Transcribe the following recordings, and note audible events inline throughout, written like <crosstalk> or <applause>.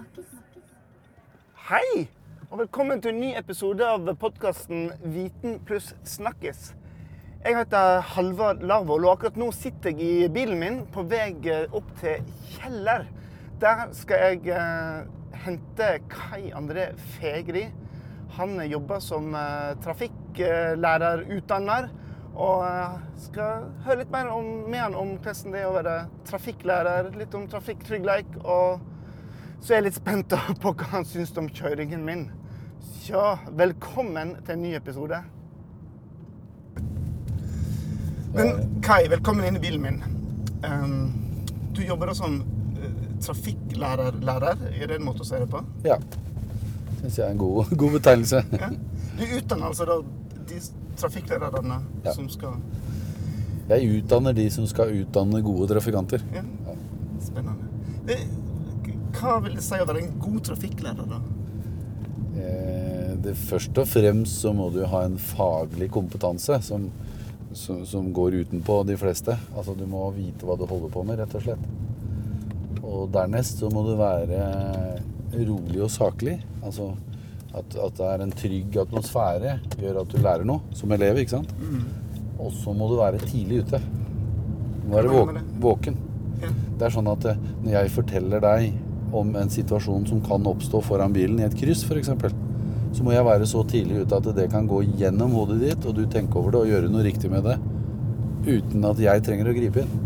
snakkes. Hei, og velkommen til en ny episode av podkasten Viten pluss snakkes. Jeg heter Halvard Larvoll, og akkurat nå sitter jeg i bilen min på vei opp til Kjeller. Der skal jeg eh, hente Kai André Fegri. Han jobber som eh, trafikklærerutdanner. Og eh, skal høre litt mer om, med han om hvordan det er å være trafikklærer, litt om trafikktrygghet. Og så er jeg litt spent <laughs> på hva han syns om kjøringen min. Så velkommen til en ny episode. Men Kai, velkommen inn i bilen min. Um, du jobber da som uh, trafikklærer-lærer, er det en måte å si det på? Ja. Syns jeg er en god, <laughs> god betegnelse. Ja. Du utdanner altså da de trafikklærerne Ja. som skal Jeg utdanner de som skal utdanne gode trafikanter. ja. Spennende. Det, hva vil det si å være en god trafikklærer, da? Eh, Det Først og fremst så må du ha en faglig kompetanse som, som, som går utenpå de fleste. Altså du må vite hva du holder på med, rett og slett. Og dernest så må du være rolig og saklig. Altså at, at det er en trygg atmosfære gjør at du lærer noe som elev, ikke sant? Og så må du være tidlig ute. Du må være våken. Ja. Det er sånn at eh, når jeg forteller deg om en situasjon som kan oppstå foran bilen i et kryss f.eks., så må jeg være så tidlig ute at det kan gå gjennom hodet ditt, og du tenker over det og gjøre noe riktig med det uten at jeg trenger å gripe inn.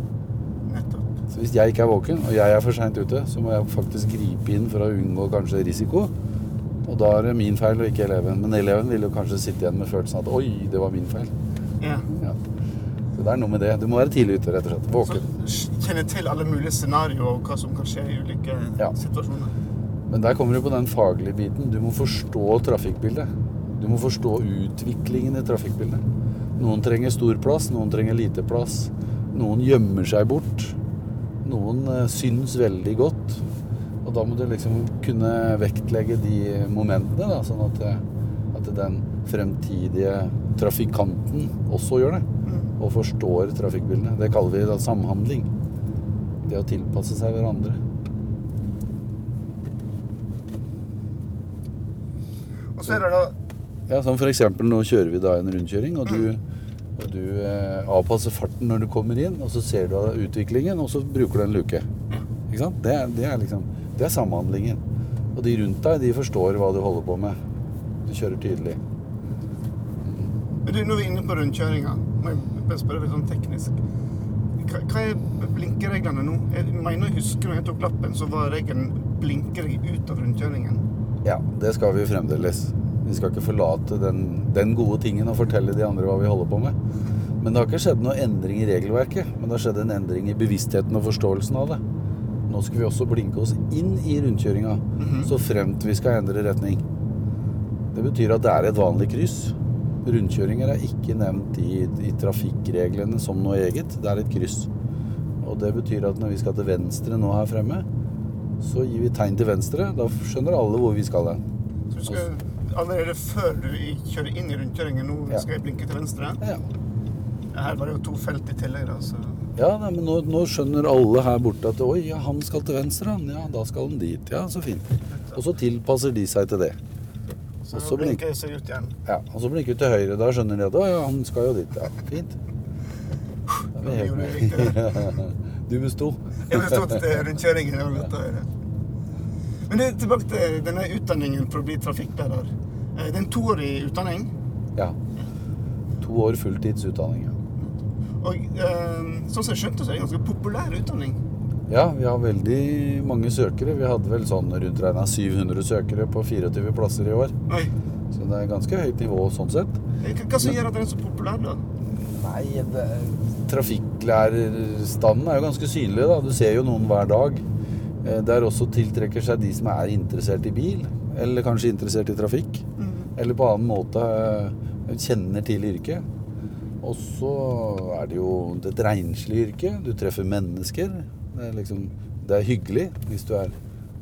Så hvis jeg ikke er våken, og jeg er for seint ute, så må jeg faktisk gripe inn for å unngå kanskje risiko. Og da er det min feil og ikke eleven. Men eleven vil jo kanskje sitte igjen med følelsen at oi, det var min feil. Ja. Så det er noe med det. Du må være tidlig ute, rett og slett. Så Våken. kjenne til alle mulige scenarioer og hva som kan skje i ulike Ja. situasjoner. Men der kommer du på den faglige biten. Du må forstå trafikkbildet. Du må forstå utviklingen i trafikkbildet. Noen trenger stor plass, noen trenger lite plass. Noen gjemmer seg bort. Noen eh, syns veldig godt. Og da må du liksom kunne vektlegge de momentene, da, sånn at, eh, at den fremtidige trafikanten også gjør det. Og forstår trafikkbildene. Det kaller vi da samhandling. Det å tilpasse seg hverandre. Og så er det da Ja, som for eksempel nå kjører vi da en rundkjøring, og du, og du eh, avpasser farten når du kommer inn, og så ser du utviklingen, og så bruker du en luke. Ikke sant? Det det er liksom, det er samhandlingen. Og de rundt deg, de forstår hva du holder på med. Du kjører tydelig. Men du, Nå er inne på rundkjøringa. Må jeg spørre litt sånn teknisk. Hva, er blinkereglene nå? Jeg mener jeg husker når jeg tok lappen, så var regelen blinker jeg ut av rundkjøringen. Ja, det skal vi fremdeles. Vi skal ikke forlate den, den gode tingen og fortelle de andre hva vi holder på med. Men det har ikke skjedd noe endring i regelverket. Men det har skjedd en endring i bevisstheten og forståelsen av det. Nå skal vi også blinke oss inn i rundkjøringa, så fremt vi skal endre retning. Det betyr at det er et vanlig kryss. Rundkjøringer er ikke nevnt i, i trafikkreglene som noe eget. Det er et kryss. Og det betyr at når vi skal til venstre nå her fremme, så gir vi tegn til venstre. Da skjønner alle hvor vi skal hen. Så du skal allerede før du kjører inn i rundkjøringen, nå Ja. skal jeg blinke til venstre. Ja, Her var det jo to felt i tillegg, da, så ja nei, men nå, nå skjønner alle her borte at oi, ja, han skal til venstre, han. Ja, da skal han dit. Ja, så fint. Og så tilpasser de seg til det. Så, så blinker jeg seg ut igjen. Ja, Og så blinker vi til høyre. Da skjønner de at å ja, han skal jo dit. Ja, fint. Da er vi helt med. <laughs> Du besto. Jeg ble stått til rundkjøringen. Å høre. Men det, tilbake til denne utdanningen for å bli trafikklærer. Eh, Det er en toårig utdanning. Ja. To år fulltidsutdanning. Ja. Og eh, sånn som jeg skjønte, så er det en ganske populær utdanning. Ja, vi har veldig mange søkere. Vi hadde vel sånn rundt regna 700 søkere på 24 plasser i år. Oi. Så det er ganske høyt nivå sånn sett. Hva som gjør at den er så populær, da? Nei, det, trafikklærerstanden er jo ganske synlig, da. Du ser jo noen hver dag. Eh, Der også tiltrekker seg de som er interessert i bil, eller kanskje interessert i trafikk. Eller på annen måte eh, kjenner til yrket. Og så er det jo et renslig yrke. Du treffer mennesker. Det er liksom Det er hyggelig hvis du er,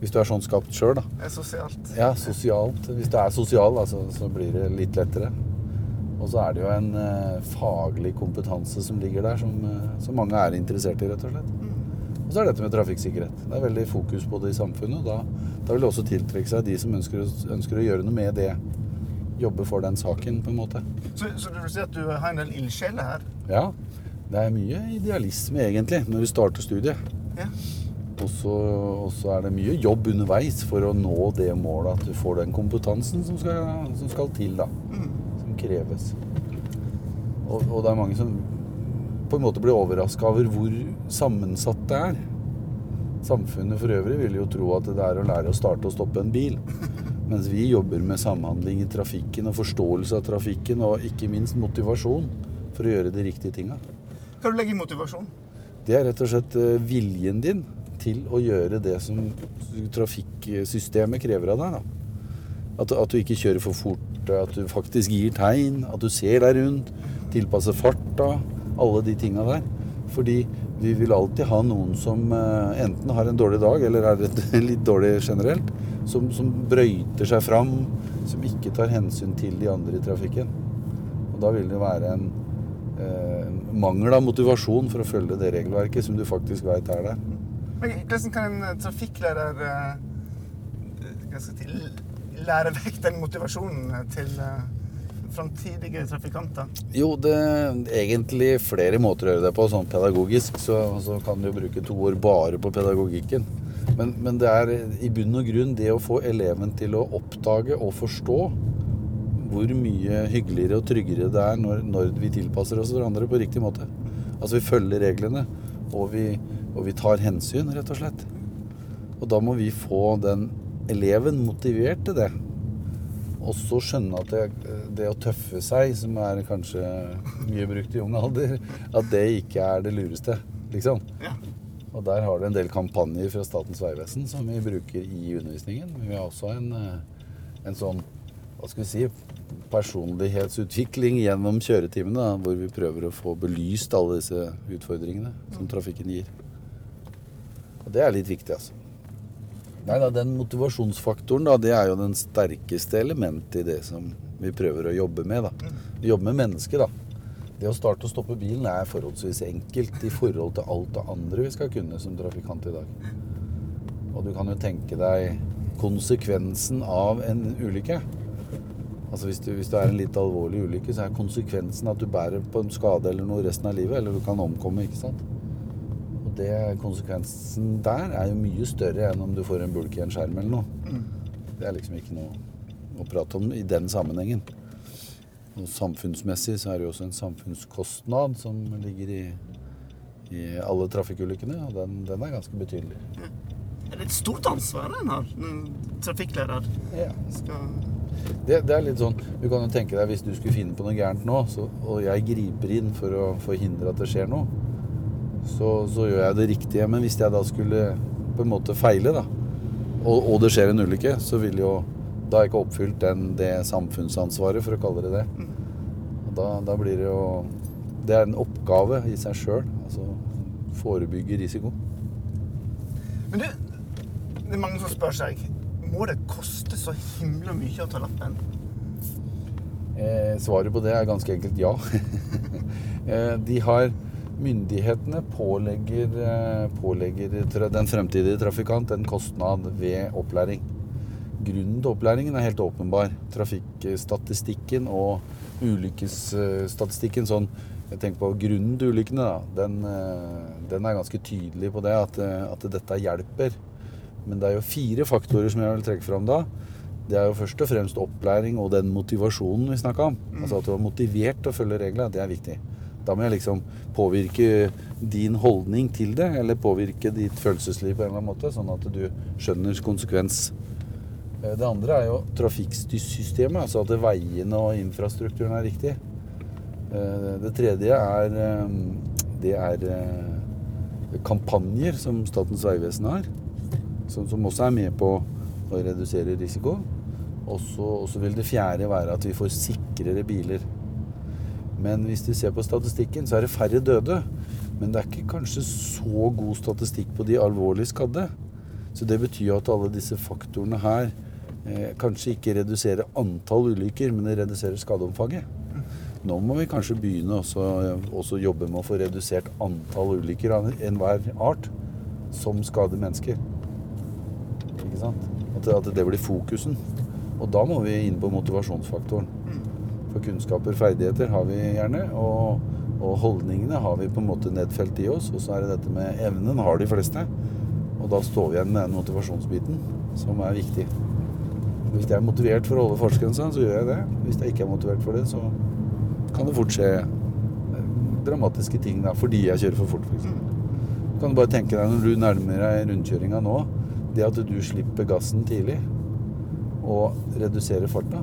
hvis du er sånn skapt sjøl, da. Det er sosialt. Ja, sosialt. Hvis du er sosial, da, så, blir det litt lettere. Og så er det jo en eh, faglig kompetanse som ligger der, som, eh, som mange er interessert i, rett og slett. Og så er dette med trafikksikkerhet. Det er veldig fokus på det i samfunnet. og Da, da vil det også tiltrekke seg de som ønsker, ønsker å gjøre noe med det. Jobbe for den saken, på en måte. Så, så du vil si at du har en del ildsjeler her? Ja, det er mye idealisme egentlig når du starter studiet. Ja. Og så er det mye jobb underveis for å nå det målet at du får den kompetansen som skal, som skal til, da. Som kreves. Og, og det er mange som på en måte blir overraska over hvor sammensatt det er. Samfunnet for øvrig vil jo tro at det er å lære å starte og stoppe en bil. <laughs> Mens vi jobber med samhandling i trafikken og forståelse av trafikken, og ikke minst motivasjon for å gjøre de riktige tinga. Hva du legge i motivasjon? Det er rett og slett eh, viljen din til å gjøre det som trafikksystemet krever av deg. Da. At, at du ikke kjører for fort, at du faktisk gir tegn, at du ser deg rundt, tilpasser farta, alle de tinga der. Fordi vi vil alltid ha noen som eh, enten har en dårlig dag, eller er litt, dårlig generelt, som, som brøyter seg fram, som ikke tar hensyn til de andre i trafikken. Og da vil det være en mangel av motivasjon for å følge det regelverket som du faktisk veit er der. Men hvordan kan en eh, skal jeg si, lære vekk den motivasjonen til framtidige trafikanter? Jo, det er egentlig flere måter å gjøre det på. Sånn pedagogisk så, så kan du bruke to år bare på pedagogikken. Men, men det er i bunn og grunn det å få eleven til å oppdage og forstå hvor mye hyggeligere og tryggere det er når, når vi tilpasser oss hverandre på riktig måte. Altså vi følger reglene, og vi, og vi tar hensyn, rett og slett. Og da må vi få den eleven motivert til det. Og så skjønne at det, det å tøffe seg, som er kanskje mye brukt i ung alder, at det ikke er det lureste, liksom. Ja. Og der har du en del kampanjer fra Statens vegvesen som vi bruker i undervisningen. Men vi har også en, eh, en sånn, hva skal vi si, personlighetsutvikling gjennom kjøretimene, da, hvor vi prøver å få belyst alle disse utfordringene som trafikken gir. Og det er litt viktig, altså. Nei da, den motivasjonsfaktoren, da, det er jo den sterkeste elementet i det som vi prøver å jobbe med, da. Vi jobber med mennesker, da. Det å starte og stoppe bilen er forholdsvis enkelt i forhold til alt det andre vi skal kunne som trafikant i dag. Og du kan jo tenke deg konsekvensen av en ulykke. Altså hvis, du, hvis det er en litt alvorlig ulykke, så er konsekvensen at du bærer på en skade eller noe resten av livet, eller du kan omkomme, ikke sant? Og det, konsekvensen der er jo mye større enn om du får en bulk i en skjerm eller noe. Det er liksom ikke noe å prate om i den sammenhengen. Og samfunnsmessig så er det jo også en samfunnskostnad som ligger i, i alle trafikkulykkene, og den, den er ganske betydelig. Er det et stort ansvar en har, en trafikkleder. Ja. Skal... Det, det er litt sånn, Du kan jo tenke deg hvis du skulle finne på noe gærent nå, så, og jeg griper inn for å forhindre at det skjer noe, så, så gjør jeg det riktige. Men hvis jeg da skulle på en måte feile, da, og, og det skjer en ulykke, så vil jo Da har jeg ikke oppfylt den, det samfunnsansvaret, for å kalle det det. Og da, da blir det jo Det er en oppgave i seg sjøl. Altså forebygge risiko. Men du, det er mange som spør seg Må det koste så himla mye å ta lappen? Eh, svaret på det er ganske enkelt ja. <laughs> eh, de har Myndighetene pålegger, eh, pålegger den fremtidige trafikant en kostnad ved opplæring. Grunnen til opplæringen er helt åpenbar. Trafikkstatistikken og ulykkesstatistikken sånn jeg tenker på Grunnen til ulykkene da, den, eh, den er ganske tydelig på det, at, at dette hjelper. Men det er jo fire faktorer som jeg vil trekke fram da. Det er jo først og fremst opplæring og den motivasjonen vi snakka om. Altså At du er motivert til å følge reglene. Det er viktig. Da må jeg liksom påvirke din holdning til det, eller påvirke ditt følelsesliv på en eller annen måte, sånn at du skjønner konsekvens. Eh, Det andre er jo trafikksystemet, altså at veiene og infrastrukturen er riktig. Eh, Det tredje er, eh, det er kampanjer som Statens vegvesen har, som, som også er med på å redusere risiko. Og så vil det fjerde være at vi får sikrere biler. Men hvis du ser på statistikken, så er det færre døde. Men det er ikke kanskje så god statistikk på de alvorlig skadde. Så det betyr at alle disse faktorene her eh, kanskje ikke reduserer antall ulykker, men det reduserer skadeomfanget. nå må vi kanskje begynne også, også jobbe med å få redusert antall ulykker av enhver art som skader mennesker. Ikke sant? At, det- at det blir fokusen. Og da må vi inn på motivasjonsfaktoren. For kunnskaper, ferdigheter har vi gjerne, og, og holdningene har vi på en måte nedfelt i oss. Og så er det dette med evnen har de fleste. Og da står vi igjen med den motivasjonsbiten, som er viktig. Hvis jeg er motivert for å holde fartsgrensa, så gjør jeg det. Hvis jeg ikke er motivert for det, så kan det fort skje eh, dramatiske ting da, fordi jeg kjører for fort, f.eks. Du kan bare tenke deg når du nærmer deg rundkjøringa nå, det at du slipper gassen tidlig og reduserer farta,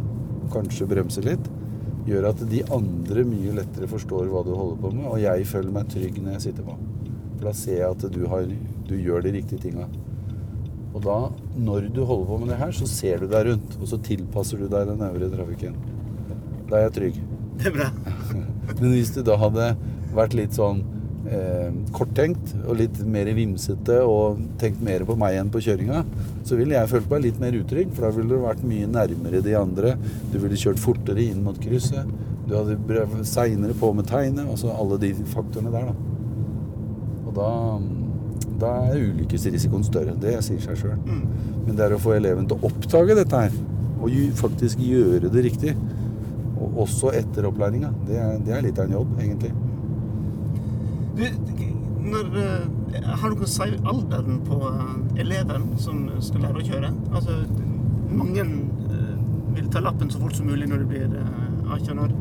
kanskje bremser litt, gjør at de andre mye lettere forstår hva du holder på med, og jeg føler meg trygg når jeg sitter på. For da ser jeg at du, har, du gjør de riktige tinga. Og da, når du holder på med det her, så ser du deg rundt, og så tilpasser du deg den øvrige trafikken. Da er jeg trygg. Det er bra. <laughs> Men hvis du da hadde vært litt sånn eh, korttenkt og litt mer vimsete og tenkt mer på meg enn på kjøringa, så ville jeg følt meg litt mer utrygg, for da ville du vært mye nærmere de andre. Du ville kjørt fortere inn mot krysset. Du hadde seinere på med tegnet. Altså alle de faktorene der, da. Og da, da er ulykkesrisikoen større. Det sier seg sjøl. Men det er å få eleven til å oppdage dette her, og faktisk gjøre det riktig. Og også etter opplæringa. Det, det er litt av en jobb, egentlig. Du, når, eh, har dere si alderen på eh, eleven som skal lære å kjøre? Altså, mange eh, vil ta lappen så fort som mulig når de blir eh, 18 år.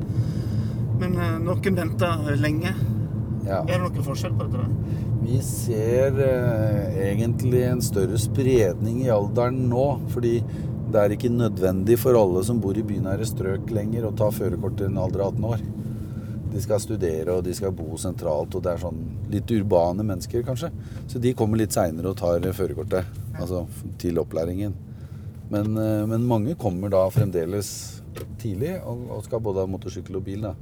Men noen venter lenge. Ja. Er det noen forskjell på dette? Vi ser eh, egentlig en større spredning i alderen nå, fordi det er ikke nødvendig for alle som bor i bynære strøk lenger å ta førerkort til en alder av 18 år. De skal studere og de skal bo sentralt, og det er sånn litt urbane mennesker, kanskje. Så de kommer litt seinere og tar førerkortet, altså til opplæringen. Men, eh, men mange kommer da fremdeles tidlig og, og skal både ha motorsykkel og bil, da.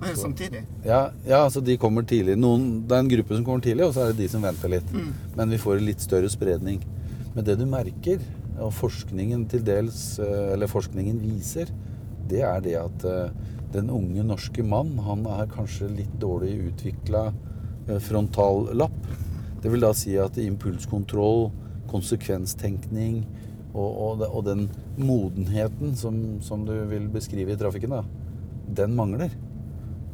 Eh, Samtidig? Ja, ja, så de kommer tidlig. Noen, det er en gruppe som kommer tidlig, og så er det de som venter litt. Men vi får en litt større spredning. Men det du merker, og forskningen til dels, eh, eller forskningen viser, det er det at eh, den unge norske mann, han er kanskje litt dårlig utvikla frontallapp. Det vil da si at impulskontroll, konsekvenstenkning og, og, og den modenheten som, som du vil beskrive i trafikken, da, den mangler.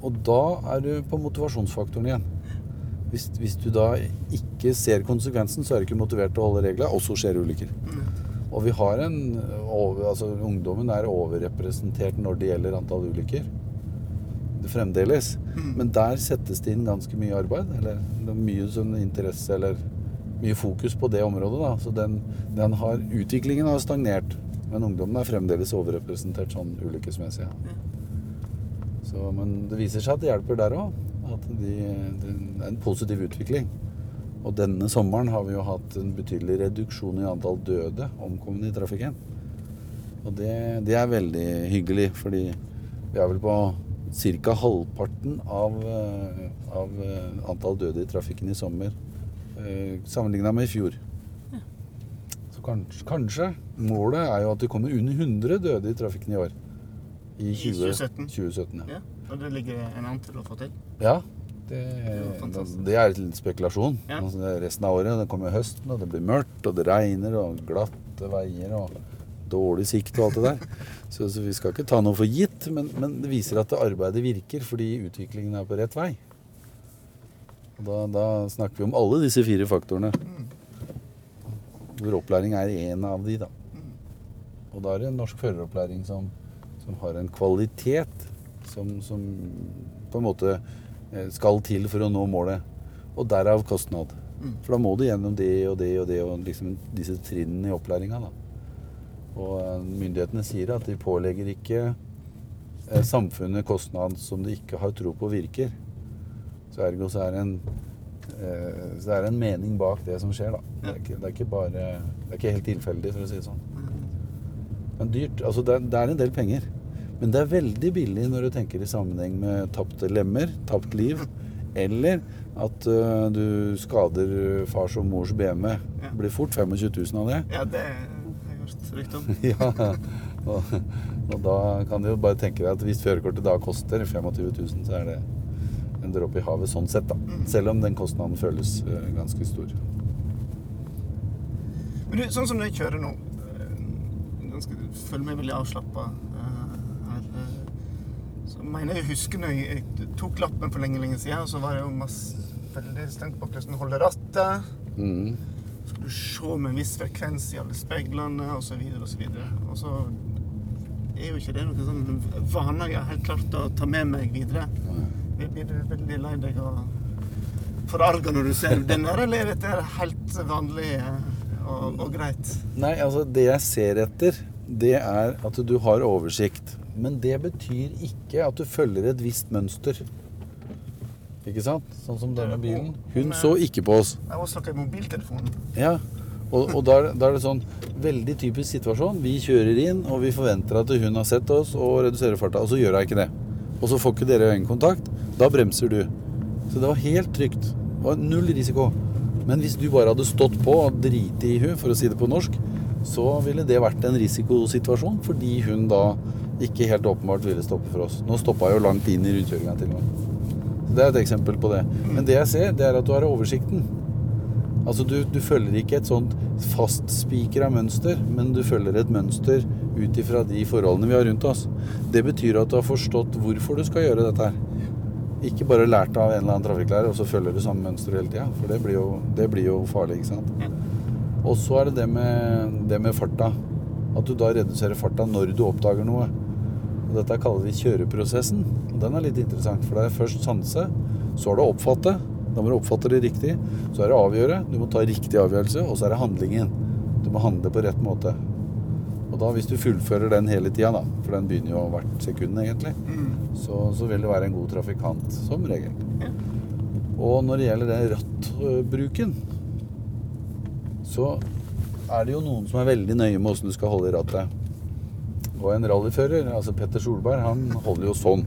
Og da er du på motivasjonsfaktoren igjen. Hvis, hvis du da ikke ser konsekvensen, så er du ikke motivert til å holde reglene, og så skjer ulykker. Og vi har en over, altså Ungdommen er overrepresentert når det gjelder antall ulykker. Det Fremdeles. Men der settes det inn ganske mye arbeid. Eller det er mye sånn interesse eller mye fokus på det området. da. Så den, den har, utviklingen har stagnert. Men ungdommen er fremdeles overrepresentert sånn ulykkesmessig. Ja. Så, men det viser seg at det hjelper der òg. At de, det er en positiv utvikling. Og denne sommeren har vi jo hatt en betydelig reduksjon i antall døde omkomne i trafikken. Og det, det er veldig hyggelig, fordi vi er vel på ca. halvparten av, eh, av eh, antall døde i trafikken i sommer eh, sammenligna med i fjor. Så kanskje, kanskje Målet er jo at det kommer under 100 døde i trafikken i år. I, I 2017. 2017 ja. Ja. Og det ligger en an til å få til? Ja, det, det, det er litt spekulasjon. Ja. Altså, resten av året. Det kommer høsten, og det blir mørkt, og det regner, og glatte veier, og dårlig sikt og alt det der. <laughs> Så, så vi skal ikke ta noe for gitt, men, men det viser at det arbeidet virker, fordi utviklingen er på rett vei. Og da, da snakker vi om alle disse fire faktorene. Hvor opplæring er en av de, da. Og da er det en norsk føreropplæring som, som har en kvalitet som, som på en måte skal til for å nå målet. Og derav kostnad. For da må du gjennom det og det og det og liksom disse trinnene i opplæringa. Og eh, myndighetene sier at de pålegger ikke eh, samfunnet kostnad som de ikke har tro på virker. Så ergo så er det en eh, så er det en mening bak det som skjer, da. Det er ikke, det er ikke bare Det er ikke helt tilfeldig, for å si det sånn. Men dyrt. Altså, det, er- det er en del penger. Men det er veldig billig når du tenker i sammenheng med tapte lemmer, tapt liv, eller at uh, du skader fars og mors BMW. Ja. Det blir fort 25 000 av det. Ja, det har jeg hørt om. <laughs> ja, Og, og da kan du jo bare tenke deg at hvis førerkortet da koster 25 000, så er det en dråpe i havet sånn sett, da. Selv om den kostnaden føles uh, ganske stor. Men du, sånn som du jeg kjører nå eh, Føler meg veldig avslappa. Mener jeg husker når jeg, tok lappen for lenge, lenge siden, så var jeg jo masse, veldig stengt på hvordan du holder rattet. Mm. Skal du se med en viss frekvens i alle speilene, osv., osv. Og så er jo ikke det noe sånn vane jeg har helt klart å ta med meg videre. Jeg blir veldig lei deg og forarga når du ser den der, eller er dette helt vanlig eh, og, og greit? Nei, altså det jeg ser etter, det er at du har oversikt. Men det betyr ikke at du følger et visst mønster. Ikke sant? Sånn som denne bilen. Hun så ikke på oss. Jeg var snakka i mobiltelefonen. Ja, og, og da, er- da er det sånn veldig typisk situasjon. Vi kjører inn, og vi forventer at hun har sett oss og reduserer farta, og så gjør hun ikke det. Og så får ikke dere øyekontakt. Da bremser du. Så det var helt trygt. Det var null risiko. Men hvis du bare hadde stått på og driti i hun, for å si det på norsk, så ville det vært en risikosituasjon, fordi hun da ikke helt åpenbart ville stoppe for oss. Nå stoppa jeg jo langt inn i rundkjøringa til og med. Det er et eksempel på det. Men det jeg ser, det er at du har oversikten. Altså du, du følger ikke et sånt fastspikra mønster, men du følger et mønster ut ifra de forholdene vi har rundt oss. Det betyr at du har forstått hvorfor du skal gjøre dette her. Ikke bare lært av en eller annen trafikklærer, og så følger du samme mønster hele tida. For det blir, jo, det blir jo farlig, ikke sant. Og så er det det med, det med farta. At du da reduserer farta når du oppdager noe. Dette kaller vi kjøreprosessen. Den er litt interessant, for det er først sanse, så er det å oppfatte. Da må du oppfatte det riktig. Så er det avgjøre. Du må ta riktig avgjørelse. Og så er det handlingen. Du må handle på rett måte. Og da hvis du fullfører den hele tida, da, for den begynner jo hvert sekund egentlig, så, så vil du være en god trafikant, som regel. Ja. Og når det gjelder den rattbruken, så er det jo noen som er veldig nøye med åssen du skal holde i rattet. Og en rallyfører, altså Petter Solberg, han holder jo sånn.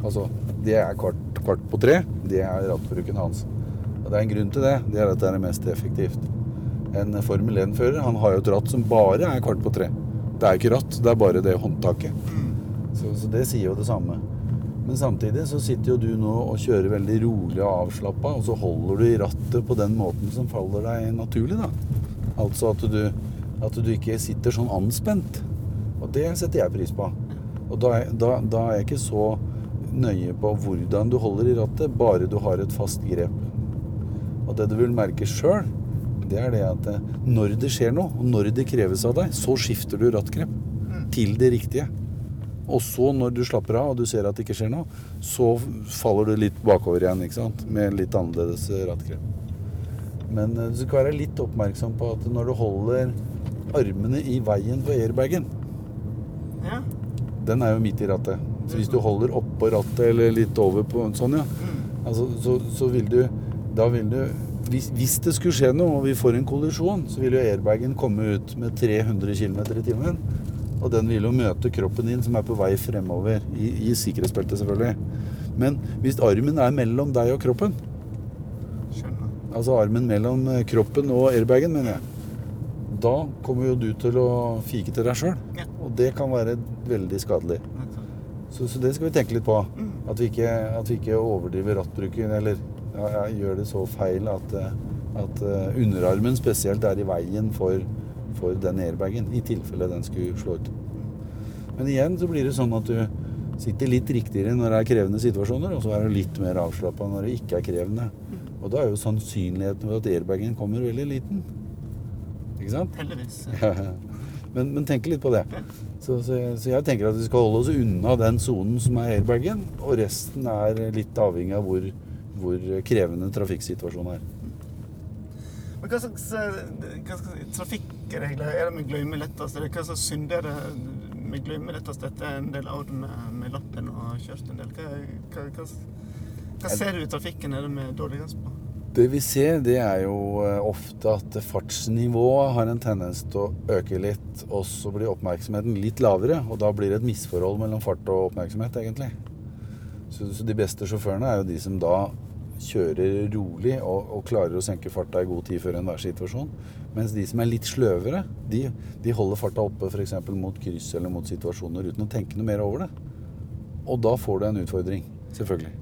Altså, det er kvart, kvart på tre. Det er rattbruken hans. Og det er en grunn til det. Det er at det er mest effektivt. En Formel 1-fører han har jo et ratt som bare er kvart på tre. Det er ikke ratt, det er bare det håndtaket. Så, så det sier jo det samme. Men samtidig så sitter jo du nå og kjører veldig rolig og avslappa, og så holder du i rattet på den måten som faller deg naturlig, da. Altså at du, at du ikke sitter sånn anspent. Og det setter jeg pris på. Og da da, da er jeg ikke så nøye på hvordan du holder i rattet, bare du har et fast grep. Og det du vil merke sjøl, det er det at eh, når det skjer noe, og når det kreves av deg, så skifter du rattgrep til det riktige. Og så når du slapper av og du ser at det ikke skjer noe, så faller du litt bakover igjen, ikke sant? Med litt annerledes eh, rattgrep. Men eh, du skal være litt oppmerksom på at når du holder armene i veien på airbagen, Ja. den er jo midt i rattet. Så hvis du holder oppå rattet eller litt over på sånn, ja, altså, så, så vil du Da vil du hvis, hvis det skulle skje noe og vi får en kollisjon, så vil jo airbagen komme ut med 300 km i timen. Og den vil jo møte kroppen din som er på vei fremover, i, i sikkerhetsbeltet selvfølgelig. Men hvis armen er mellom deg og kroppen, altså armen mellom kroppen og airbagen, mener jeg, da kommer jo du til å fike til deg sjøl. Ja. Og det kan være veldig skadelig. Så, så det skal vi tenke litt på. At vi ikke, at vi ikke overdriver rattbruken, eller ja, gjør det så feil at, eh, at eh, underarmen spesielt er i veien for, for den airbagen, i tilfelle den skulle slå ut. Men igjen så blir det sånn at du sitter litt riktigere når det er krevende situasjoner, og så er du litt mer avslappa når det ikke er krevende. Og da er jo sannsynligheten for at airbagen kommer, veldig liten. Ikke sant? Heldigvis. <laughs> men, men tenk litt på det. Så, så, så jeg tenker at vi skal holde oss unna den sonen som er airbagen, og resten er litt avhengig av hvor, hvor krevende trafikksituasjonen er. Men hva slags, eh, hva slags trafikkregler er det vi glemmer lettest? Eller hva slags synder er det vi glemmer lettest etter en del år med, med lappen og kjørt en del? Hva, hva, hva, hva ser du i trafikken er det vi er dårligst på? Det vi ser, det er jo eh, ofte at fartsnivået har en tendens til å øke litt, og så blir oppmerksomheten litt lavere, og da blir det et misforhold mellom fart og oppmerksomhet, egentlig. Så, så de beste sjåførene er jo de som da kjører rolig og, og klarer å senke farta i god tid før enhver situasjon. Mens de som er litt sløvere, de, de holder farta oppe f.eks. mot kryss eller mot situasjoner uten å tenke noe mer over det. Og da får du en utfordring, selvfølgelig.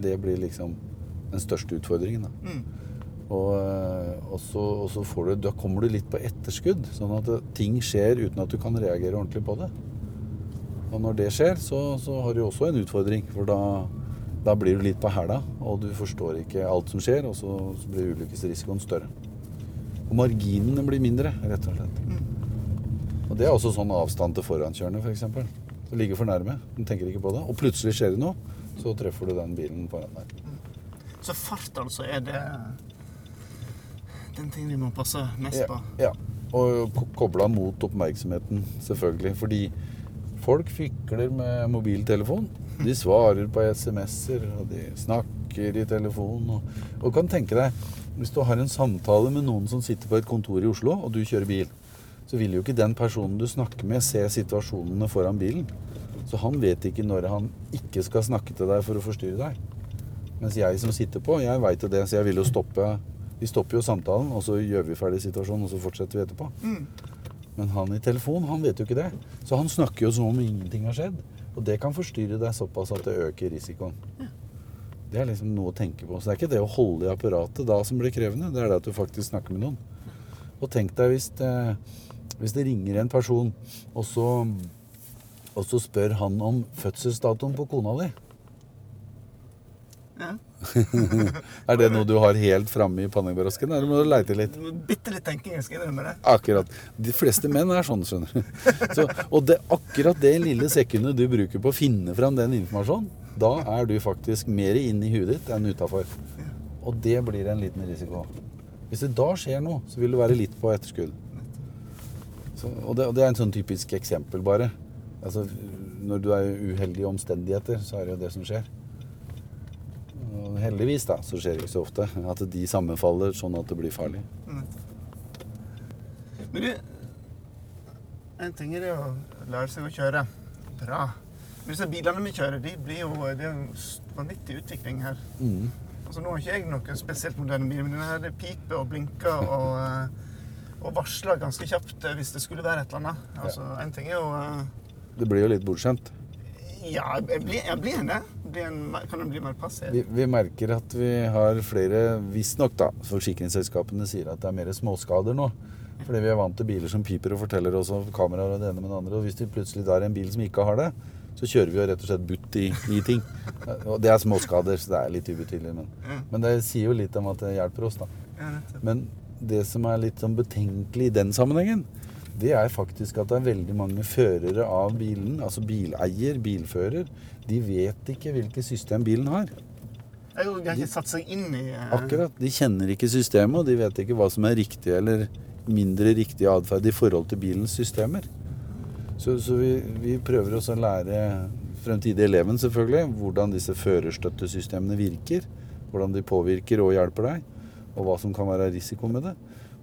Det blir liksom den største utfordringen. da. Mm. Og, eh, og, så, og så får du, da kommer du litt på etterskudd, sånn at ting skjer uten at du kan reagere ordentlig på det. Og når det skjer, så, så har du også en utfordring, for da, da blir du litt på hæla, og du forstår ikke alt som skjer, og så, så blir ulykkesrisikoen større. Og marginene blir mindre, rett og slett. Og det er også sånn avstand til forankjørende, f.eks. Du ligger for nærme, du tenker ikke på det, og plutselig skjer det noe, så treffer du den bilen foran deg. Så fart altså er det den ting vi må passe mest på. Ja, ja. Og ko- kobla mot oppmerksomheten, selvfølgelig. Fordi folk fikler med mobiltelefon. De svarer på SMS-er, og de snakker i telefon. Og, og kan tenke deg, hvis du har en samtale med noen som sitter på et kontor i Oslo, og du kjører bil, så vil jo ikke den personen du snakker med, se situasjonene foran bilen. Så han vet ikke når han ikke skal snakke til deg for å forstyrre deg. Mens jeg som sitter på, jeg veit jo det, så jeg vil jo stoppe Vi stopper jo samtalen, og så gjør vi ferdig situasjonen, og så fortsetter vi etterpå. Men han i telefon, han vet jo ikke det. Så han snakker jo som om ingenting har skjedd. Og det kan forstyrre deg såpass at det øker risikoen. Det er liksom noe å tenke på. Så det er ikke det å holde i apparatet da som blir krevende, det er det at du faktisk snakker med noen. Og tenk deg hvis det, hvis det ringer en person, og så, og så spør han om fødselsdatoen på kona di. Ja. <laughs> Er det noe du har helt framme i pannebrasken, eller må du leite litt? Bitte litt tenking, jeg skal innrømme det. Akkurat. De fleste menn er sånn, skjønner du. <laughs> Så, og det, akkurat det lille sekundet du bruker på å finne fram den informasjonen, da er du faktisk mer inne i huet ditt enn utafor. Og det blir en liten risiko. Hvis det da skjer noe, så vil du være litt på etterskudd. Så, og, det, og det er en sånn typisk eksempel, bare. Altså, når du er uheldige omstendigheter, så er det jo det som skjer. Og heldigvis da, så skjer det ikke så ofte at de sammenfaller sånn at det blir farlig. Men du, en ting er det å lære seg å kjøre bra. Men disse bilene vi kjører, de blir jo, det er en vanvittig utvikling her. Mm. Altså, nå har ikke jeg noen spesielt moderne bil, men denne piper og blinker og, eh, og varsler ganske kjapt eh, hvis det skulle være et eller annet. Altså, en ting er jo uh... Det blir jo litt bortskjemt. Ja, jeg blir, jeg blir det. En, kan den bli mer passiv? Vi, vi merker at vi har flere, visstnok da, forsikringsselskapene sier at det er mer småskader nå. Fordi vi er vant til biler som piper og forteller oss om kameraer og det ene med det andre. Og hvis det plutselig er en bil som ikke har det, så kjører vi jo rett og slett butt i, i ting. Og det er småskader, så det er litt ubetydelig. Men, men det sier jo litt om at det hjelper oss, da. Ja. Men det som er litt sånn betenkelig i den sammenhengen, det er faktisk at det er veldig mange førere av bilen, altså bileier, bilfører, de vet ikke hvilket system bilen har. De har ikke satt seg inn i eh, Akkurat. De kjenner ikke systemet, og de vet ikke hva som er riktig eller mindre riktig atferd i forhold til bilens systemer. Så, så vi, vi prøver også å lære fremtidige eleven selvfølgelig hvordan disse førerstøttesystemene virker. Hvordan de påvirker og hjelper deg, og hva som kan være risiko med det.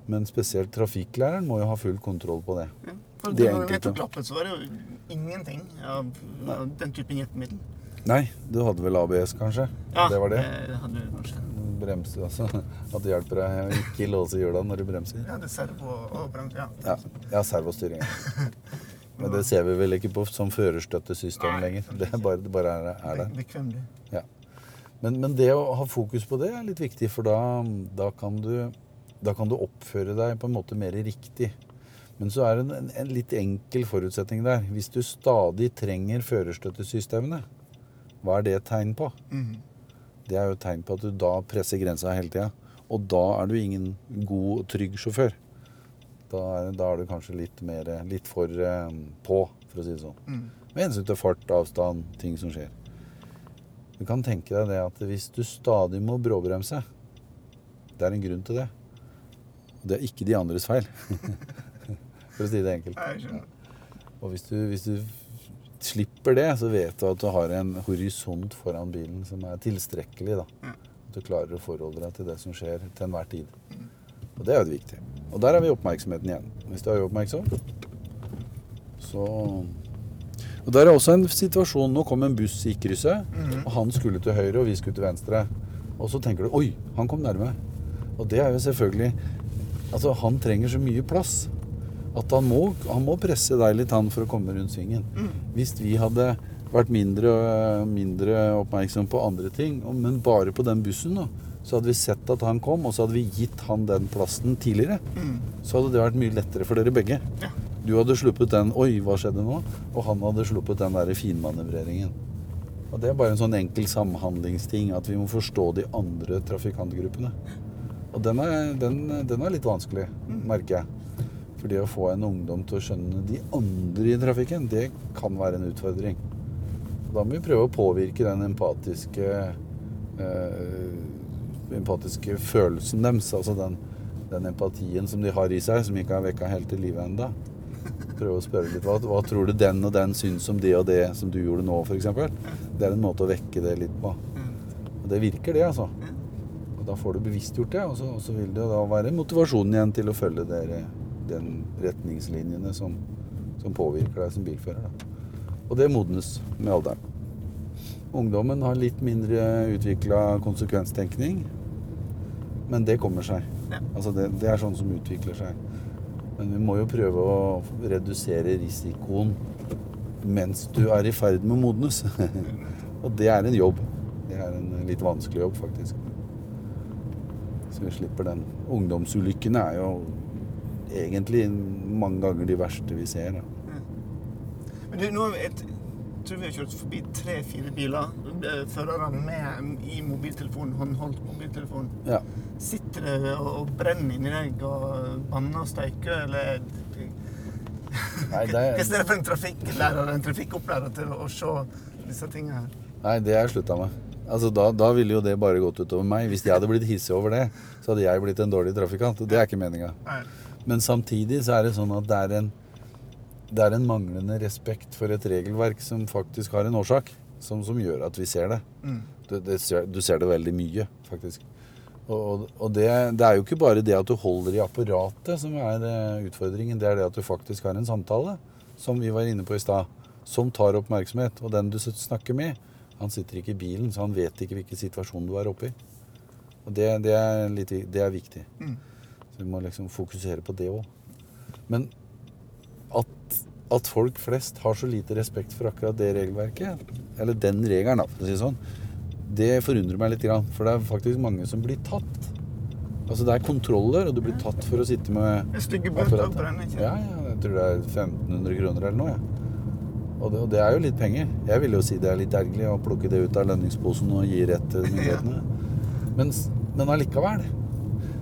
Men spesielt trafikklæreren må jo ha full kontroll på det. Ja. For Det er jeg enkelt, tok lappen, så var det jo ingenting av, av den typen hjelpemiddel. Nei, du hadde vel ABS, kanskje? Ja, Det var det? det hadde du kanskje. Bremse, altså. At det hjelper deg å ikke låse hjula når du bremser. Ja, det servo og brems, ja. Ja, ja servostyring. <laughs> Men det ser vi vel ikke på som førerstøttesystem lenger. Det er bare, det bare er, er der. Bekvemmelig. Ja. Men, men det å ha fokus på det er litt viktig, for da, da, kan du, da kan du oppføre deg på en måte mer riktig. Men så er det en, en litt enkel forutsetning der. Hvis du stadig trenger førerstøttesystemene, hva er det et tegn på? Mm. Det er jo et tegn på at du da presser grensa hele tida. Og da er du ingen god trygg sjåfør. Da er, da er du kanskje litt, mer, litt for eh, på, for å si det sånn. Mm. Med hensyn til fart, avstand, ting som skjer. Du kan tenke deg det at hvis du stadig må bråbremse Det er en grunn til det. Det er ikke de andres feil. <laughs> for å si det enkelt. Og hvis du, hvis du slipper det, så vet du at du har en horisont foran bilen som er tilstrekkelig. da. At du klarer å forholde deg til det som skjer til enhver tid. Og det er jo det viktige. Og der har vi oppmerksomheten igjen. Hvis du er uoppmerksom, så Og der er også en situasjon Nå kom en buss i krysset, og han skulle til høyre, og vi skulle til venstre. Og så tenker du 'oi, han kom nærme'. Og det er jo selvfølgelig Altså, han trenger så mye plass at han må, han må presse deg litt han for å komme rundt svingen. Hvis vi hadde vært mindre, mindre oppmerksom på andre ting, men bare på den bussen, da, så hadde vi sett at han kom, og så hadde vi gitt han den plassen tidligere. Så hadde det vært mye lettere for dere begge. Ja. Du hadde sluppet den 'oi, hva skjedde nå?' og han hadde sluppet den der finmanøvreringen. Og Det er bare en sånn enkel samhandlingsting, at vi må forstå de andre trafikantgruppene. Og den er, den, den er litt vanskelig, merker jeg. For det å få en ungdom til å skjønne de andre i trafikken, det kan være en utfordring. Da må vi prøve å påvirke den empatiske eh, empatiske følelsen deres. Altså den, den empatien som de har i seg, som ikke er vekka helt til livet enda. Prøve å spørre litt hva, hva tror du den og den syns om det og det som du gjorde nå, f.eks. Det er en måte å vekke det litt på. Og det virker, det, altså. Da får du bevisstgjort det, og så, og så vil det da være motivasjonen igjen til å følge dere, den retningslinjene som, som påvirker deg som bilfører. Da. Og det modnes med alderen. Ungdommen har litt mindre utvikla konsekvenstenkning, men det kommer seg. Altså det, det er sånn som utvikler seg. Men vi må jo prøve å redusere risikoen mens du er i ferd med å modnes. <laughs> Og det er en jobb. Det er en litt vanskelig jobb, faktisk. Så vi slipper den. Ungdomsulykkene er jo egentlig mange ganger de verste vi ser. ja. Men du, nå et, tror vi har kjørt forbi tre-fire biler. Førerne med i mobiltelefonen, håndholdt mobiltelefon. Ja. Sitter det og, og brenner inni deg og banner og steiker, eller Nei, det Hva er, <laughs> er det for en trafikklærer, en trafikkopplærer til å se disse tingene her? nei, det har jeg slutta med. Altså, da, da ville jo det bare gått utover meg. Hvis jeg hadde blitt hissig over det, så hadde jeg blitt en dårlig trafikant. Det er ikke meninga. Men samtidig så er det sånn at det er en det er en manglende respekt for et regelverk som faktisk har en årsak, som, som gjør at vi ser det. Mm. Du, det ser, du ser det veldig mye, faktisk. Og, og, og det, det er jo ikke bare det at du holder i apparatet som er eh, utfordringen, det er det at du faktisk har en samtale, som vi var inne på i stad, som tar oppmerksomhet. Og den du snakker med, han sitter ikke i bilen, så han vet ikke hvilken situasjon du er oppe i. Og det, det, er, litt, det er viktig. Mm. Så vi må liksom fokusere på det òg. Men at, at folk flest har så lite respekt for akkurat det regelverket, eller den regelen, for å si det sånn, det forundrer meg litt. For det er faktisk mange som blir tatt. Altså Det er kontroller, og du blir tatt for å sitte med stygge bøter og den, ikke Ja, ja, jeg tror det er 1500 kroner eller noe. Ja. Og, det, og det er jo litt penger. Jeg vil jo si det er litt ergerlig å plukke det ut av lønningsposen og gi rett til myndighetene. Men, men allikevel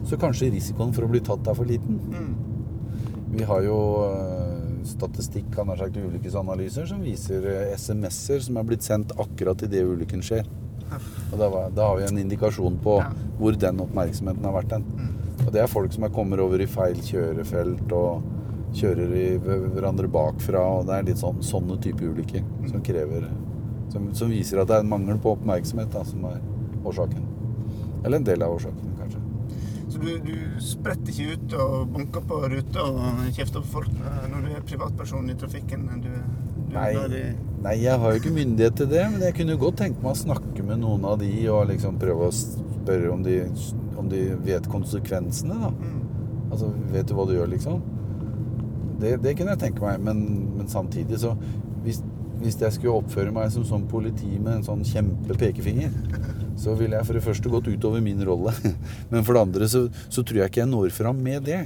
så kanskje risikoen for å bli tatt er for liten. Mm. Vi har jo eh, statistikk, han har sagt ulykkesanalyser, som viser eh, SMS-er som er blitt sendt akkurat idet ulykken skjer. Og da, var- da har vi en indikasjon på Ja. hvor den oppmerksomheten har vært den. Og det er folk som er kommer over i feil kjørefelt og kjører i hverandre bakfra. Og det er litt sånn, sånne type ulykker som krever som, som viser at det er en mangel på oppmerksomhet da, som er årsaken. Eller en del av årsaken, kanskje. Så du, du spretter ikke ut og banker på ruta og kjefter på folk når du er privatperson i trafikken? Du, du Nei, nei, jeg har jo ikke myndighet til det, men jeg kunne godt tenke meg å snakke med noen av de og liksom prøve å spørre om de, om de vet konsekvensene, da. Mm. Altså, vet du hva du gjør, liksom? Det, det kunne jeg tenke meg, men, men samtidig så hvis, hvis jeg skulle oppføre meg som sånn politi med en sånn kjempe pekefinger, så ville jeg for det første gått utover min rolle. <laughs> Men for det andre så, så tror jeg ikke jeg når fram med det.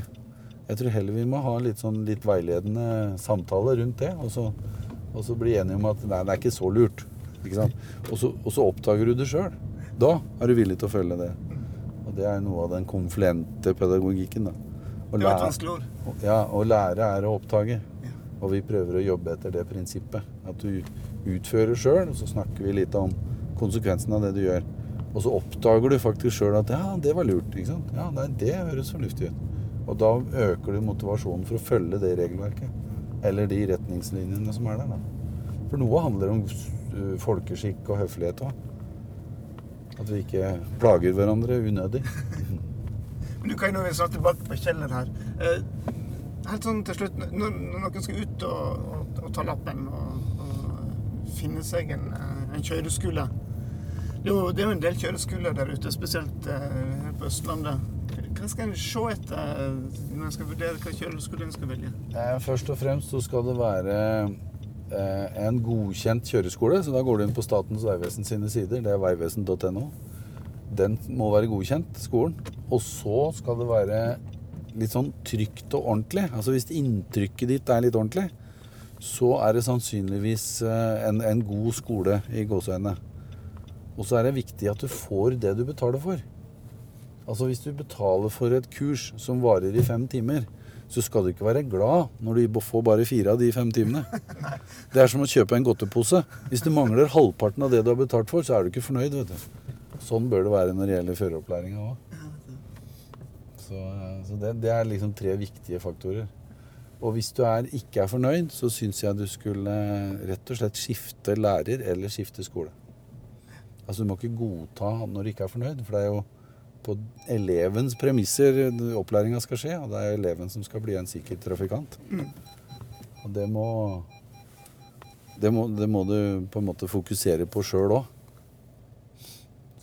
Jeg tror heller vi må ha litt sånn litt veiledende samtale rundt det, og så, og så bli enige om at nei, det er ikke så lurt. Ikke? Og så, og så oppdager du det sjøl. Da er du villig til å følge det. Og det er noe av den konfluente pedagogikken. da. Det var et vanskelig ord. ja, å lære er å oppdage. Ja. Og vi prøver å jobbe etter det prinsippet. At du utfører sjøl, og så snakker vi litt om konsekvensen av det du gjør. Og så oppdager du faktisk sjøl at ja, det var lurt. ikke sant? Ja, nei, det høres fornuftig ut. Og da øker du motivasjonen for å følge det regelverket. Eller de retningslinjene som er der. da. For noe handler om uh, folkeskikk og høflighet òg. At vi ikke plager hverandre unødig. <laughs> Du kan jo snart tilbake på Kjeller her. Eh, helt sånn til slutt, når, når noen skal ut og, og, og ta lappen og, og finne seg en, eh, en kjøreskole, Det er jo, det er jo en del kjøreskoler der ute, spesielt eh, her på Østlandet. Hva skal en se etter når en skal vurdere hva kjøreskole en skal velge? Først og fremst så skal det være en godkjent kjøreskole. Så da går du inn på Statens vegvesen sine sider. Det er veivesen.no. Den må være godkjent, skolen. Og så skal det være litt sånn trygt og ordentlig. Altså hvis inntrykket ditt er litt ordentlig, så er det sannsynligvis eh, en, en god skole i gåseøynene. Og så er det viktig at du får det du betaler for. Altså Hvis du betaler for et kurs som varer i fem timer, så skal du ikke være glad når du får bare fire av de fem timene. Det er som å kjøpe en godtepose. Hvis du mangler halvparten av det du har betalt for, så er du ikke fornøyd. vet du. Sånn bør det være når det gjelder føreropplæringa òg. Så, eh, så det, det er liksom tre viktige faktorer. Og hvis du er, ikke er fornøyd, så syns jeg du skulle eh, rett og slett skifte lærer eller skifte skole. Altså Du må ikke godta når du ikke er fornøyd, for det er jo på elevens premisser opplæringa skal skje, og det er eleven som skal bli en sikker trafikant. Og det må, det må Det må du på en måte fokusere på sjøl òg.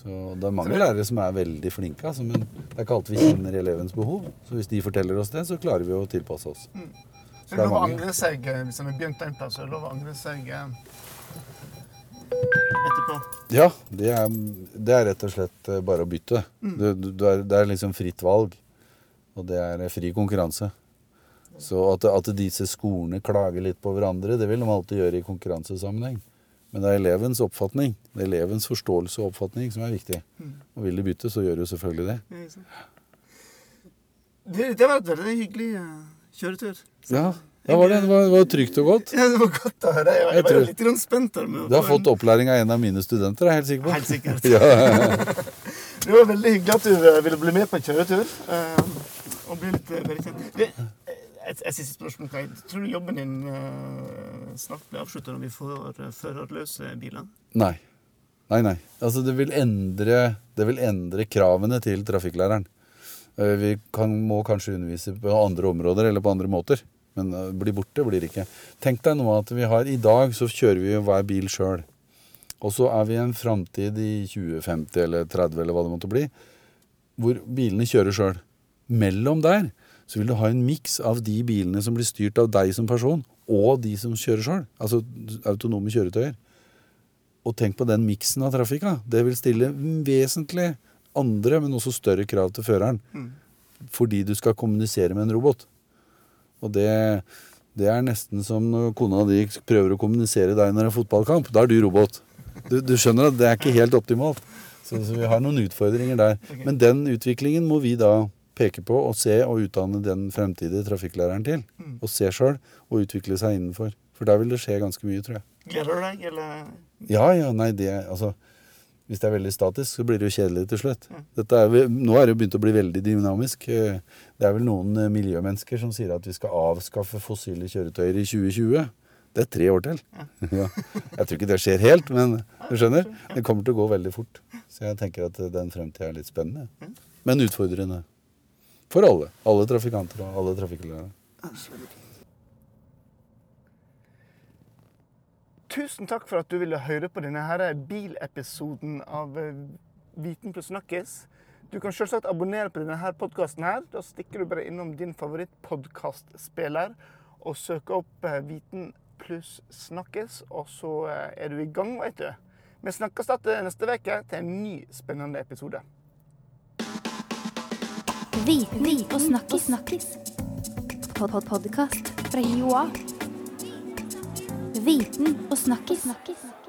Så det er mange lærere som er veldig flinke, altså, men det er ikke alltid vi kjenner elevens behov. Så hvis de forteller oss det, så klarer vi å tilpasse oss. Mm. Så det er lov å mange. angre seg eh, hvis en har begynt en plass. Det er lov å angre seg eh, etterpå. Ja, det er, det er rett og slett eh, bare å bytte. Du, du, du er, det er liksom fritt valg, og det er eh, fri konkurranse. Så at, at disse skolene klager litt på hverandre, det vil de alltid gjøre i konkurransesammenheng. Men det er elevens oppfatning, det er elevens forståelse og oppfatning som er viktig. Og vil de bytte, så gjør de selvfølgelig det. Det, det var et veldig hyggelig eh, kjøretur. Ja, da var det, det var, det var trygt og godt. Ja, det var godt å høre. Jeg, Jeg var litt spent. Der med Du har fått opplæring av en av mine studenter, er jeg helt sikker på. Helt sikkert. <laughs> Ja. <laughs> Det var veldig hyggelig at du eh, ville bli med på en kjøretur. eh, og bli litt bedre kjent. Det- Et, et siste spørsmål. Tror du jobben din snart blir avslutta når vi får uh, førerløse biler? Nei. Nei, nei. Altså, det vil endre, det vil endre kravene til trafikklæreren. Eh, Vi kan, må kanskje undervise på andre områder eller på andre måter. Men eh, bli borte blir det ikke. Tenk deg nå at vi har I dag så kjører vi jo hver bil sjøl. Og så er vi i en framtid i 2050 eller 30 eller hva det måtte bli, hvor bilene kjører sjøl. Mellom der så vil du ha en miks av de bilene som blir styrt av deg som person, og de som kjører sjøl. Altså autonome kjøretøyer. Og tenk på den miksen av trafikk. da. Det vil stille vesentlig andre, men også større krav til føreren. Fordi du skal kommunisere med en robot. Og det, det er nesten som når kona di prøver å kommunisere deg når det er fotballkamp. Da er du robot. Du, du skjønner at det er ikke helt optimalt. Så, så vi har noen utfordringer der. Men den utviklingen må vi da peke på og se og utdanne den fremtidige trafikklæreren til. Og se sjøl og utvikle seg innenfor. For der vil det skje ganske mye, tror jeg. Gleder du deg, eller? Ja, ja, nei, det Altså, hvis det er veldig statisk, så blir det jo kjedelig til slutt. Dette er, nå er det jo begynt å bli veldig dynamisk. Eh, Det er vel noen eh, miljømennesker som sier at vi skal avskaffe fossile kjøretøyer i 2020. Det er tre år til. <laughs> Ja. Jeg tror ikke det skjer helt, men du skjønner? Det kommer til å gå veldig fort. Så jeg tenker at eh, den fremtida er litt spennende. Men utfordrende. For alle. Alle trafikanter og alle trafikklærere. Tusen takk for at du ville høre på denne her bilepisoden av eh, Viten pluss snakkes. Du kan selvsagt abonnere på denne podkasten. Da stikker du bare innom din favorittpodkastspiller og søker opp eh, Viten pluss snakkes, og så eh, er du i gang, veit du. Vi snakkes igjen neste uke til en ny spennende episode. Viten og snakkis. snakkis. Pod -pod Podkast fra Joa. Viten og snakkis. snakkis.